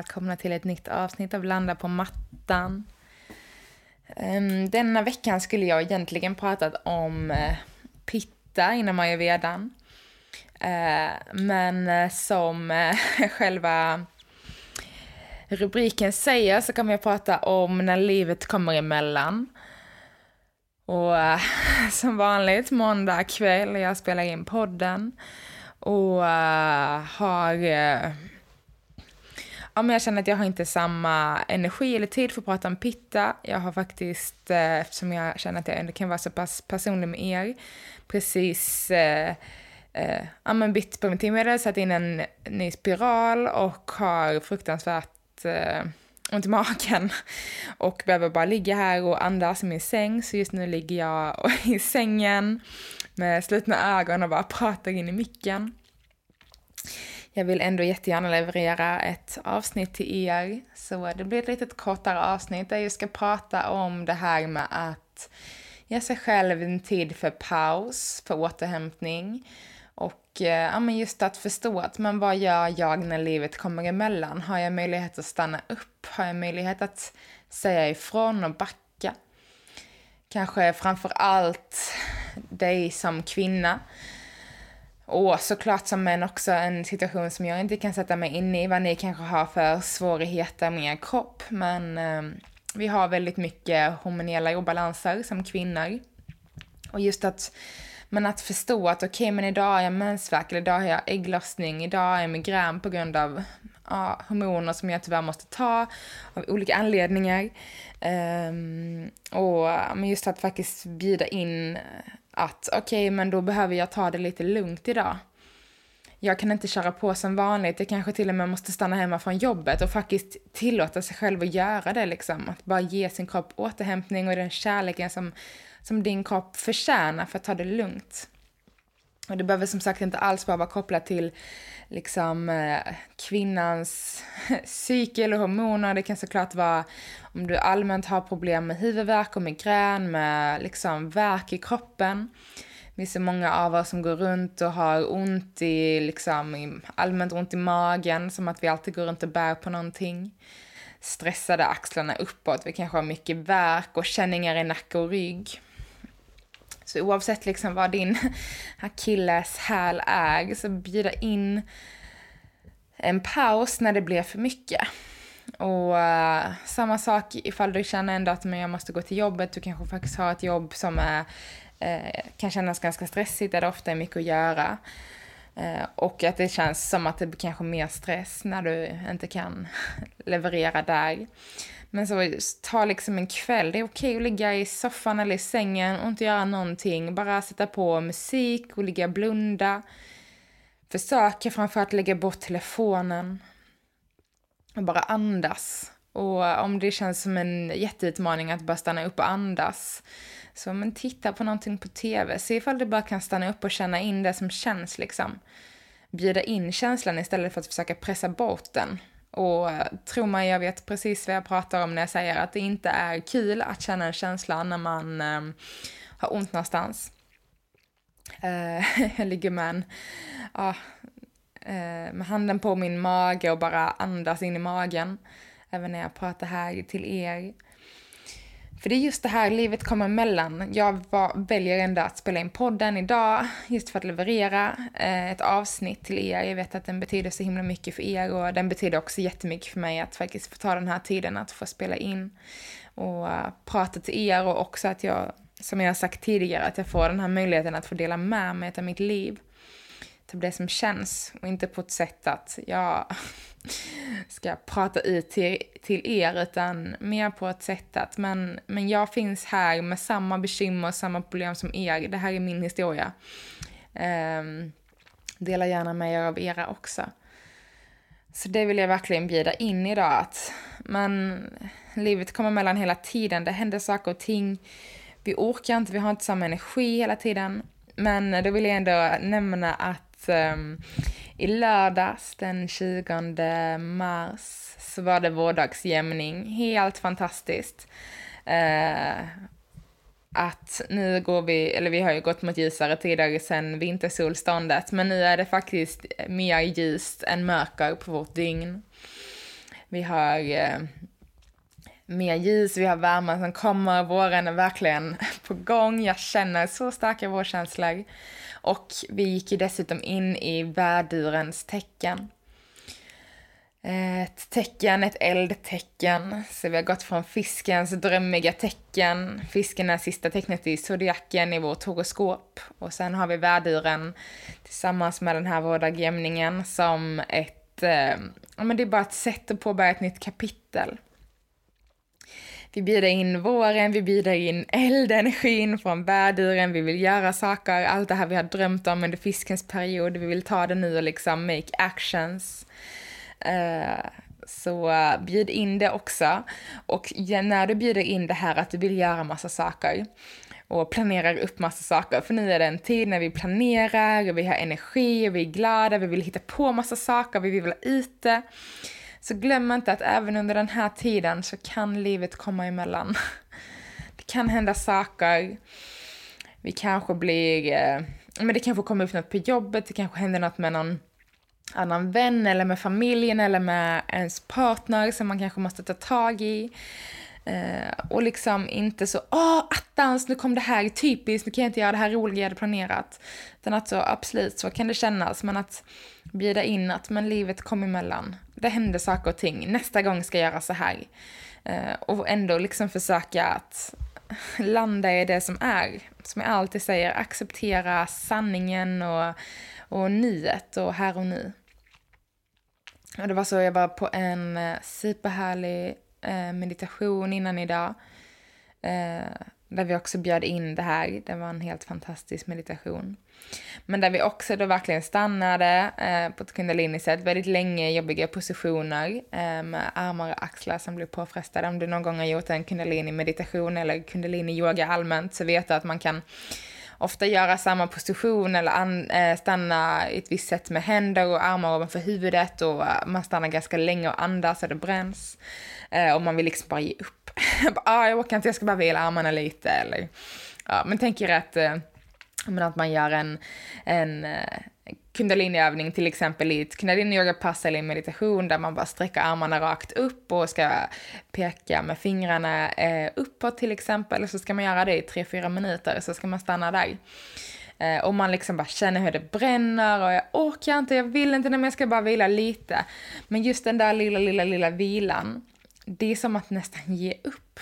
Välkomna till ett nytt avsnitt av Landa på mattan. Ehm, denna veckan skulle jag egentligen pratat om eh, pitta inom ayurvedan. Eh, men eh, som själva rubriken säger så kommer jag prata om när livet kommer emellan. Och som vanligt måndag kväll, jag spelar in podden och har ja, men jag känner att jag har inte samma energi eller tid för att prata om pitta. Jag har faktiskt, eh, eftersom jag känner att jag ändå kan vara så pass personlig med er, precis eh, eh, ja, men bytt preventivmedel, satt in en ny spiral och har fruktansvärt eh, ont i magen och behöver bara ligga här och andas i min säng. Så just nu ligger jag i sängen med slutna ögon och bara pratar in i micken jag vill ändå jättegärna leverera ett avsnitt till er. Så det blir ett litet kortare avsnitt där jag ska prata om det här med att ge sig själv en tid för paus, för återhämtning. Och eh, ja, men just att förstå att men vad gör jag när livet kommer emellan? Har jag möjlighet att stanna upp? Har jag möjlighet att säga ifrån och backa? Kanske framför allt dig som kvinna och såklart som män också en situation som jag inte kan sätta mig in i, vad ni kanske har för svårigheter med er kropp. Men eh, vi har väldigt mycket hormonella obalanser som kvinnor. Och just att, men att förstå att okej, okay, men idag har jag mensvärk, eller idag har jag ägglossning, idag har jag migrän på grund av ja, hormoner som jag tyvärr måste ta av olika anledningar. Um, och men just att faktiskt bjuda in att okej, okay, men då behöver jag ta det lite lugnt idag. Jag kan inte köra på som vanligt, jag kanske till och med måste stanna hemma från jobbet och faktiskt tillåta sig själv att göra det liksom. Att bara ge sin kropp återhämtning och den kärleken som, som din kropp förtjänar för att ta det lugnt. Och det behöver som sagt inte alls bara vara kopplat till liksom eh, kvinnans cykel och hormoner. Det kan såklart vara om du allmänt har problem med huvudvärk och migrän, med liksom värk i kroppen. Det är så många av oss som går runt och har ont i, liksom, allmänt ont i magen, som att vi alltid går runt och bär på någonting. Stressade axlarna uppåt, vi kanske har mycket värk och känningar i nacke och rygg. Så oavsett liksom vad din akilleshäl är, så bjuda in en paus när det blir för mycket. Och uh, samma sak ifall du känner ändå att men jag måste gå till jobbet, du kanske faktiskt har ett jobb som är, uh, kan kännas ganska stressigt, där det ofta är mycket att göra. Uh, och att det känns som att det blir kanske mer stress när du inte kan leverera där. Men så ta liksom en kväll, det är okej att ligga i soffan eller i sängen och inte göra någonting. Bara sätta på musik och ligga och blunda. Försöka framförallt lägga bort telefonen. Och bara andas. Och om det känns som en jätteutmaning att bara stanna upp och andas. Så men titta på någonting på TV. Se ifall du bara kan stanna upp och känna in det som känns liksom. Bjuda in känslan istället för att försöka pressa bort den. Och eh, tro mig, jag vet precis vad jag pratar om när jag säger att det inte är kul att känna en känsla när man eh, har ont någonstans. Eh, jag ligger med en, ah, eh, med handen på min mage och bara andas in i magen. Även när jag pratar här till er. För det är just det här livet kommer emellan. Jag var, väljer ändå att spela in podden idag just för att leverera eh, ett avsnitt till er. Jag vet att den betyder så himla mycket för er och den betyder också jättemycket för mig att faktiskt få ta den här tiden att få spela in och uh, prata till er och också att jag, som jag har sagt tidigare, att jag får den här möjligheten att få dela med mig av mitt liv ta det som känns och inte på ett sätt att jag ska prata ut till, till er utan mer på ett sätt att men, men jag finns här med samma bekymmer, samma problem som er. Det här är min historia. Um, dela gärna med er av era också. Så det vill jag verkligen bjuda in idag att men livet kommer mellan hela tiden, det händer saker och ting. Vi orkar inte, vi har inte samma energi hela tiden. Men då vill jag ändå nämna att um, i lördags den 20 mars så var det vårdagsjämning. Helt fantastiskt. Uh, att nu går vi, eller vi har ju gått mot ljusare tider sedan vintersolståndet, men nu är det faktiskt mer ljust än mörker på vårt dygn. Vi har eh, mer ljus, vi har värmen som kommer, våren är verkligen på gång, jag känner så starka vårkänslor. Och vi gick ju dessutom in i värdurens tecken. Ett tecken, ett eldtecken. Så vi har gått från fiskens drömmiga tecken. Fisken är sista tecknet i zodiaken i vårt horoskop. Och sen har vi värduren tillsammans med den här vårdagjämningen som ett, eh, ja men det är bara ett sätt att påbörja ett nytt kapitel. Vi bjuder in våren, vi bjuder in eldenergin från värduren, vi vill göra saker, allt det här vi har drömt om under fiskens period, vi vill ta det nu och liksom make actions. Uh, så uh, bjud in det också. Och när du bjuder in det här att du vill göra massa saker och planerar upp massa saker. För nu är det en tid när vi planerar, och vi har energi, och vi är glada, vi vill hitta på massa saker, vi vill vara ute. Så glöm inte att även under den här tiden så kan livet komma emellan. Det kan hända saker. Vi kanske blir... Eh, men det kanske kommer upp något på jobbet, det kanske händer något med någon annan vän eller med familjen eller med ens partner som man kanske måste ta tag i. Eh, och liksom inte så, åh attans, nu kom det här, typiskt, nu kan jag inte göra det här roliga jag hade planerat. Utan att så, absolut, så kan det kännas, men att bjuda in att men livet kom emellan. Det hände saker och ting, nästa gång ska jag göra så här. Eh, och ändå liksom försöka att landa i det som är. Som jag alltid säger, acceptera sanningen och, och nuet och här och nu. Och det var så, jag var på en eh, superhärlig Eh, meditation innan idag. Eh, där vi också bjöd in det här. Det var en helt fantastisk meditation. Men där vi också då verkligen stannade eh, på ett kundalini-sätt väldigt länge i jobbiga positioner eh, med armar och axlar som blir påfrestade. Om du någon gång har gjort en kundalini-meditation eller kundalini-yoga allmänt så vet du att man kan ofta göra samma position eller an, eh, stanna i ett visst sätt med händer och armar ovanför huvudet och man stannar ganska länge och andas och det bränns. Eh, och man vill liksom bara ge upp. ah, jag orkar inte, jag ska bara vila armarna lite eller ja, men tänk er att, eh, att man gör en, en eh, kundaliniövning till exempel i ett kundalini-yoga-pass eller i meditation där man bara sträcker armarna rakt upp och ska peka med fingrarna eh, uppåt till exempel. Så ska man göra det i 3-4 minuter, så ska man stanna där. Eh, och man liksom bara känner hur det bränner och jag orkar inte, jag vill inte, men jag ska bara vila lite. Men just den där lilla, lilla, lilla vilan, det är som att nästan ge upp.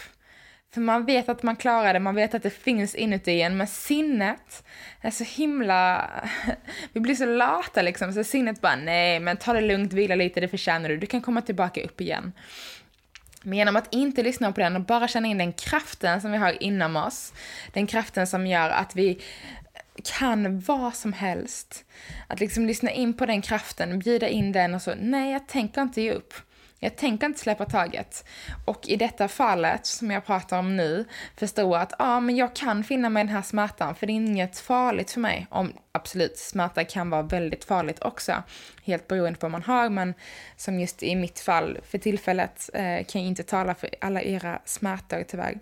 För man vet att man klarar det, man vet att det finns inuti en, men sinnet är så himla... Vi blir så lata liksom, så sinnet bara nej, men ta det lugnt, vila lite, det förtjänar du, du kan komma tillbaka upp igen. Men genom att inte lyssna på den och bara känna in den kraften som vi har inom oss, den kraften som gör att vi kan vad som helst. Att liksom lyssna in på den kraften, bjuda in den och så, nej jag tänker inte ge upp. Jag tänker inte släppa taget. Och i detta fallet, som jag pratar om nu, förstå att ah, men jag kan finna mig i den här smärtan, för det är inget farligt för mig. Om, absolut, smärta kan vara väldigt farligt också, helt beroende på vad man har, men som just i mitt fall för tillfället eh, kan jag inte tala för alla era smärtor tyvärr.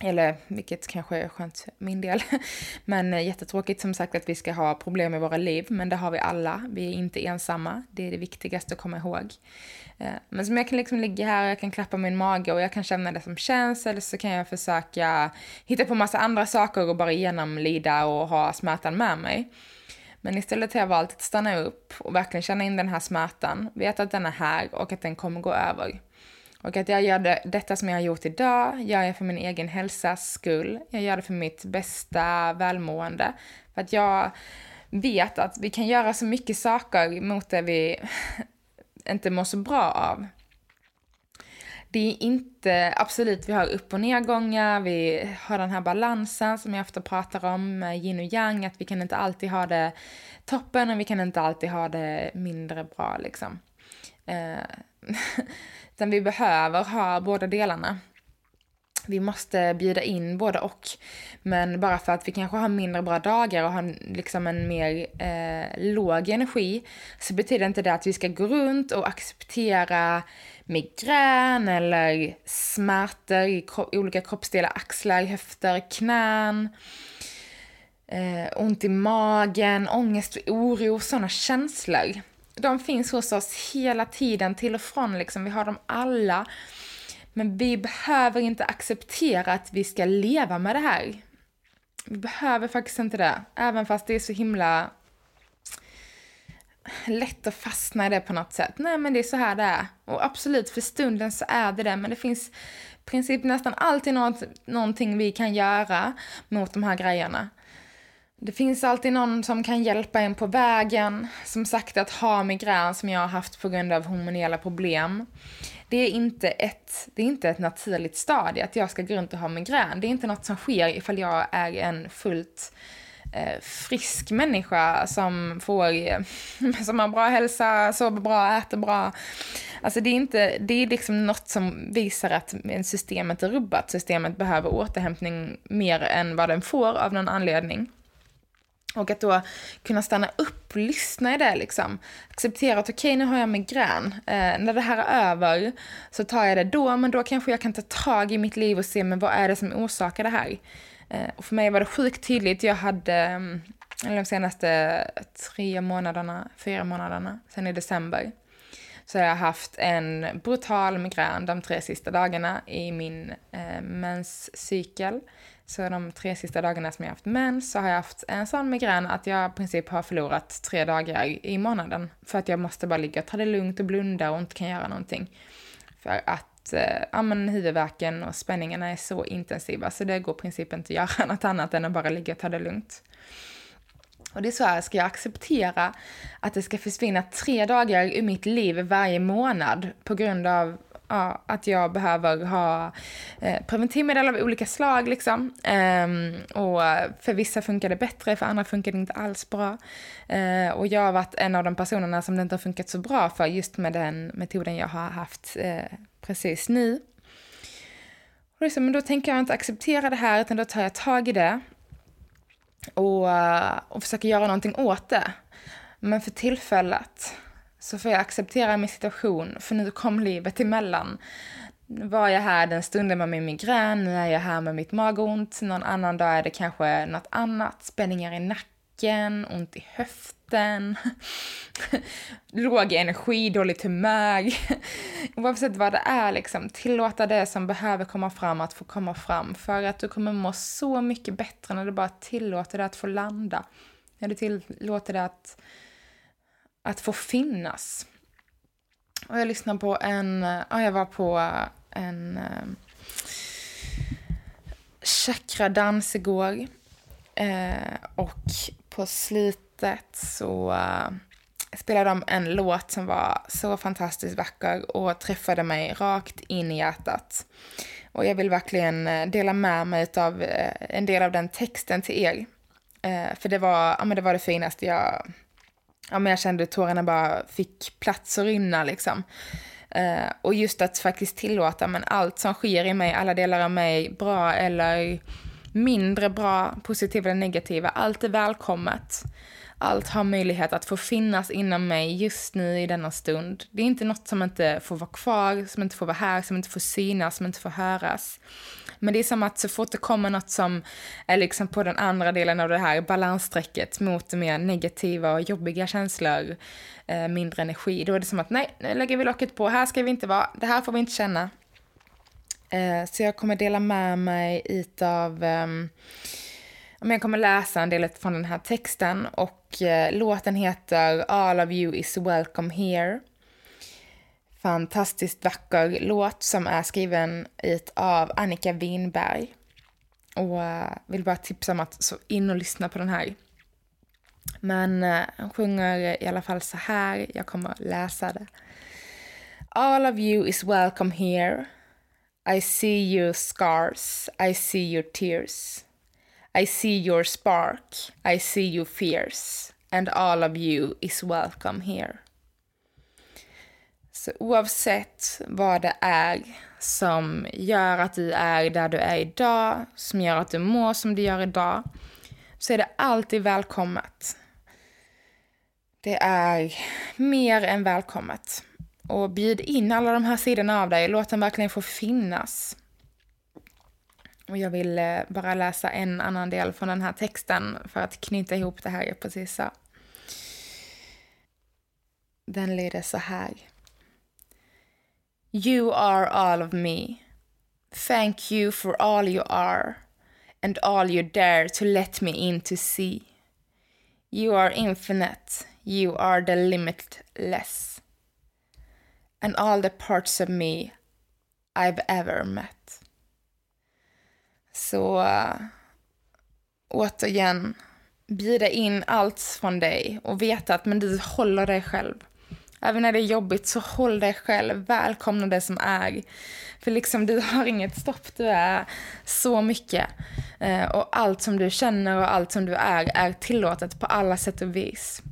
Eller, vilket kanske är skönt för min del. Men eh, jättetråkigt som sagt att vi ska ha problem i våra liv, men det har vi alla. Vi är inte ensamma, det är det viktigaste att komma ihåg. Eh, men som jag kan liksom ligga här, jag kan klappa min mage och jag kan känna det som känns, eller så kan jag försöka hitta på massa andra saker och bara genomlida och ha smärtan med mig. Men istället har jag valt att stanna upp och verkligen känna in den här smärtan, veta att den är här och att den kommer gå över. Och att jag gör det, detta som jag har gjort idag, gör jag för min egen hälsas skull. Jag gör det för mitt bästa välmående. För att jag vet att vi kan göra så mycket saker mot det vi inte mår så bra av. Det är inte, absolut vi har upp och nedgångar, vi har den här balansen som jag ofta pratar om, med yin och yang, att vi kan inte alltid ha det toppen och vi kan inte alltid ha det mindre bra liksom. Eh, utan vi behöver ha båda delarna vi måste bjuda in både och. Men bara för att vi kanske har mindre bra dagar och har liksom en mer eh, låg energi så betyder inte det att vi ska gå runt och acceptera migrän eller smärtor i kro olika kroppsdelar, axlar, höfter, knän, eh, ont i magen, ångest, oro, sådana känslor. De finns hos oss hela tiden, till och från liksom. Vi har dem alla. Men vi behöver inte acceptera att vi ska leva med det här. Vi behöver faktiskt inte det, även fast det är så himla lätt att fastna i det på något sätt. Nej, men det är så här det är. Och absolut, för stunden så är det det, men det finns i princip nästan alltid något, någonting vi kan göra mot de här grejerna. Det finns alltid någon som kan hjälpa en på vägen. Som sagt, att ha migrän som jag har haft på grund av hormonella problem det är inte ett, det är inte ett naturligt stadie att jag ska gå runt och ha migrän. Det är inte något som sker ifall jag är en fullt eh, frisk människa som får, eh, som har bra hälsa, sover bra, äter bra. Alltså det är inte, det är liksom något som visar att systemet är rubbat. Systemet behöver återhämtning mer än vad den får av någon anledning. Och att då kunna stanna upp och lyssna i det liksom. Acceptera att okej, okay, nu har jag migrän. Eh, när det här är över så tar jag det då, men då kanske jag kan ta tag i mitt liv och se men vad är det som orsakar det här. Eh, och för mig var det sjukt tydligt. Jag hade, eller de senaste tre månaderna, fyra månaderna, sen i december, så har jag haft en brutal migrän de tre sista dagarna i min eh, menscykel. Så de tre sista dagarna som jag haft mens så har jag haft en sån migrän att jag i princip har förlorat tre dagar i månaden. För att jag måste bara ligga och ta det lugnt och blunda och inte kan göra någonting. För att eh, ja, men huvudvärken och spänningarna är så intensiva så det går i princip inte att göra något annat än att bara ligga och ta det lugnt. Och det är så här, ska jag acceptera att det ska försvinna tre dagar ur mitt liv varje månad på grund av ja, att jag behöver ha eh, preventivmedel av olika slag. Liksom. Ehm, och för vissa funkar det bättre, för andra funkar det inte alls bra. Eh, och jag har varit en av de personerna som det inte har funkat så bra för just med den metoden jag har haft eh, precis nu. Och liksom, men då tänker jag inte acceptera det här, utan då tar jag tag i det och, och försöker göra någonting åt det. Men för tillfället så får jag acceptera min situation, för nu kom livet emellan. Nu var jag här den stunden med min migrän, nu är jag här med mitt magont, någon annan dag är det kanske något annat, spänningar i nacken, ont i höften, låg energi, dåligt humör. Oavsett vad det är, liksom, tillåta det som behöver komma fram att få komma fram. För att du kommer må så mycket bättre när du bara tillåter det att få landa. När du tillåter det att att få finnas. Och jag lyssnade på en, ja jag var på en eh, chakradans igår. Eh, och på slutet så eh, spelade de en låt som var så fantastiskt vacker och träffade mig rakt in i hjärtat. Och jag vill verkligen eh, dela med mig av eh, en del av den texten till er. Eh, för det var, ja, men det var det finaste jag ja, men jag kände att tårarna bara fick plats att rinna liksom. Eh, och just att faktiskt tillåta, men allt som sker i mig, alla delar av mig, bra eller mindre bra, positiva eller negativa, allt är välkommet. Allt har möjlighet att få finnas inom mig just nu i denna stund. Det är inte något som inte får vara kvar, som inte får vara här, som inte får synas, som inte får höras. Men det är som att så fort det kommer något som är liksom på den andra delen av det här balansstrecket mot mer negativa och jobbiga känslor, eh, mindre energi, då är det som att nej, nu lägger vi locket på, här ska vi inte vara, det här får vi inte känna. Eh, så jag kommer dela med mig utav eh, jag kommer läsa en del från den här texten och eh, låten heter All of you is welcome here fantastiskt vacker låt som är skriven av Annika Winberg. Och eh, vill bara tipsa om att så in och lyssna på den här. Men eh, uh, han sjunger i alla fall så här, jag kommer läsa det. All of you is welcome here. I see your scars, I see your tears. I see your spark, I see you fierce And all of you is welcome here. Så oavsett vad det är som gör att du är där du är idag, som gör att du mår som du gör idag, så är det alltid välkommet. Det är mer än välkommet. Och bjud in alla de här sidorna av dig, låt dem verkligen få finnas. Och jag vill eh, bara läsa en annan del från den här texten för att knyta ihop det här jag precis sa. Den lyder så här. You are all of me. Thank you for all you are and all you dare to let me in to see. You are infinite, you are the limitless. And all the parts of me I've ever met. Så återigen, bjuda in allt från dig och veta att men du håller dig själv. Även när det är jobbigt så håll dig själv, välkomna det som är. För liksom du har inget stopp, du är så mycket. Eh, och allt som du känner och allt som du är, är tillåtet på alla sätt och vis.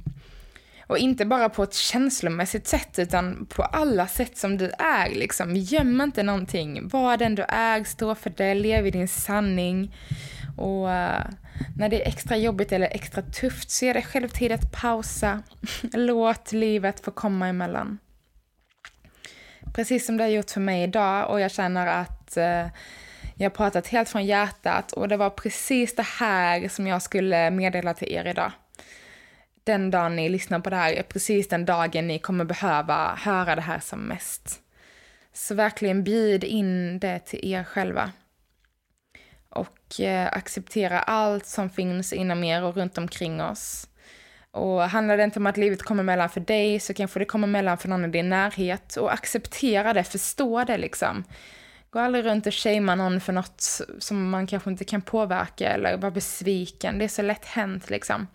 Och inte bara på ett känslomässigt sätt, utan på alla sätt som du är. Liksom. Göm inte någonting. Var den du är, stå för det, lev i din sanning. Och uh, när det är extra jobbigt eller extra tufft så är det själv tid att pausa. Låt livet få komma emellan. Precis som det har gjort för mig idag och jag känner att uh, jag har pratat helt från hjärtat och det var precis det här som jag skulle meddela till er idag. Den dagen ni lyssnar på det här är precis den dagen ni kommer behöva höra det här som mest. Så verkligen bjud in det till er själva och eh, acceptera allt som finns inom er och runt omkring oss. Och handlar det inte om att livet kommer mellan för dig så kanske det kommer mellan för någon i din närhet och acceptera det, förstå det liksom. Gå aldrig runt och shamea någon för något som man kanske inte kan påverka eller vara besviken. Det är så lätt hänt liksom.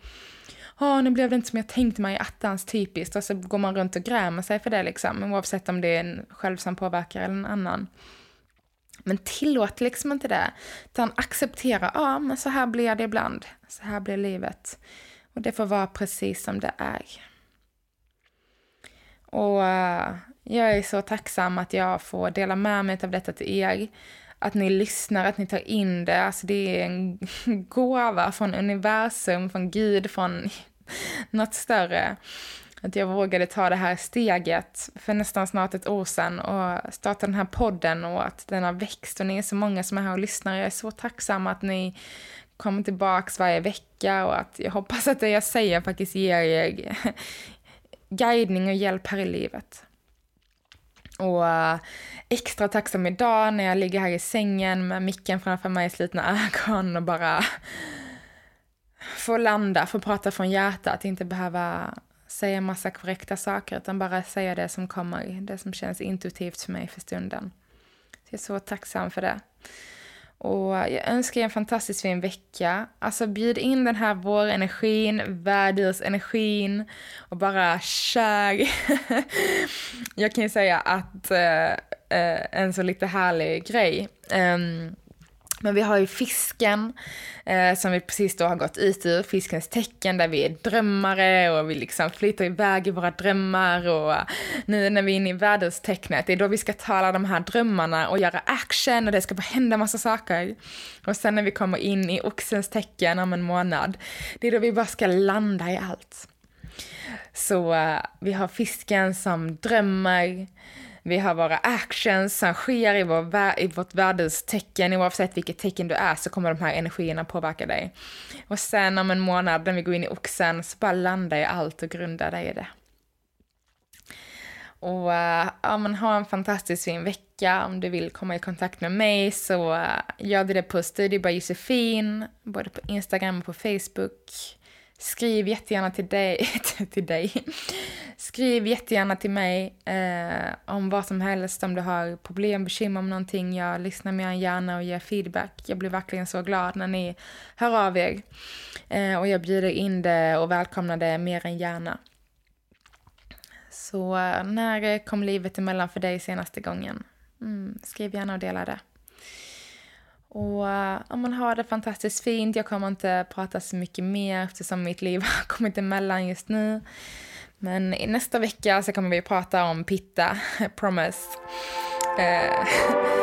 Ja, nu blev det inte som jag tänkte mig, attans typiskt. Och så går man runt och grämer sig för det liksom, oavsett om det är en själv som påverkar eller en annan. Men tillåt liksom inte det. Utan acceptera, ja men så här blir det ibland. Så här blir livet. Och det får vara precis som det är. Och eh, jag är så tacksam att jag får dela med mig av detta till er. Att ni lyssnar, att ni tar in det. Alltså det är en gåva från universum, från Gud, från något större. Att jag vågade ta det här steget för nästan snart ett år sedan och starta den här podden och att den har växt och ni är så många som är här och lyssnar. Jag är så tacksam att ni kommer tillbaks varje vecka och att jag hoppas att det jag säger faktiskt ger er guidning och hjälp här i livet. Och eh, extra tacksam idag när jag ligger här i sängen med micken framför mig, i slitna ögon och bara få landa, få prata från hjärtat, inte behöva säga massa korrekta saker utan bara säga det som kommer, det som känns intuitivt för mig för stunden. Så jag är så tacksam för det. Och jag önskar er en fantastiskt fin vecka. Alltså bjud in den här vårenergin, värdursenergin och bara kör. jag kan ju säga att eh, eh en så lite härlig grej. Um, men vi har ju fisken eh, som vi precis då har gått ut ur, fiskens tecken där vi är drömmare och vi liksom flyter iväg i våra drömmar och eh, nu när vi är inne i väderstecknet, det är då vi ska tala de här drömmarna och göra action och det ska bara hända massa saker. Och sen när vi kommer in i oxens tecken om en månad, det är då vi bara ska landa i allt. Så eh, vi har fisken som drömmer, vi har våra actions som sker i, vår, i vårt värdestecken. Oavsett vilket tecken du är så kommer de här energierna påverka dig. Och sen om en månad när vi går in i oxen så bara landar i allt och grundar dig i det. Och uh, ja, men ha en fantastiskt fin vecka. Om du vill komma i kontakt med mig så uh, gör du det på Studio by Josefin, både på Instagram och på Facebook. Skriv jättegärna till dig, till dig skriv jättegärna till mig eh, om vad som helst, om du har problem, bekymmer om någonting. Jag lyssnar mer än gärna och ger feedback. Jag blir verkligen så glad när ni hör av er. Eh, och jag bjuder in det och välkomnar det mer än gärna. Så eh, när kom livet emellan för dig senaste gången? Mm, skriv gärna och dela det. Och eh, om man har det fantastiskt fint. Jag kommer inte prata så mycket mer eftersom mitt liv har kommit emellan just nu. Men i nästa vecka så kommer vi prata om pitta, promise. Uh,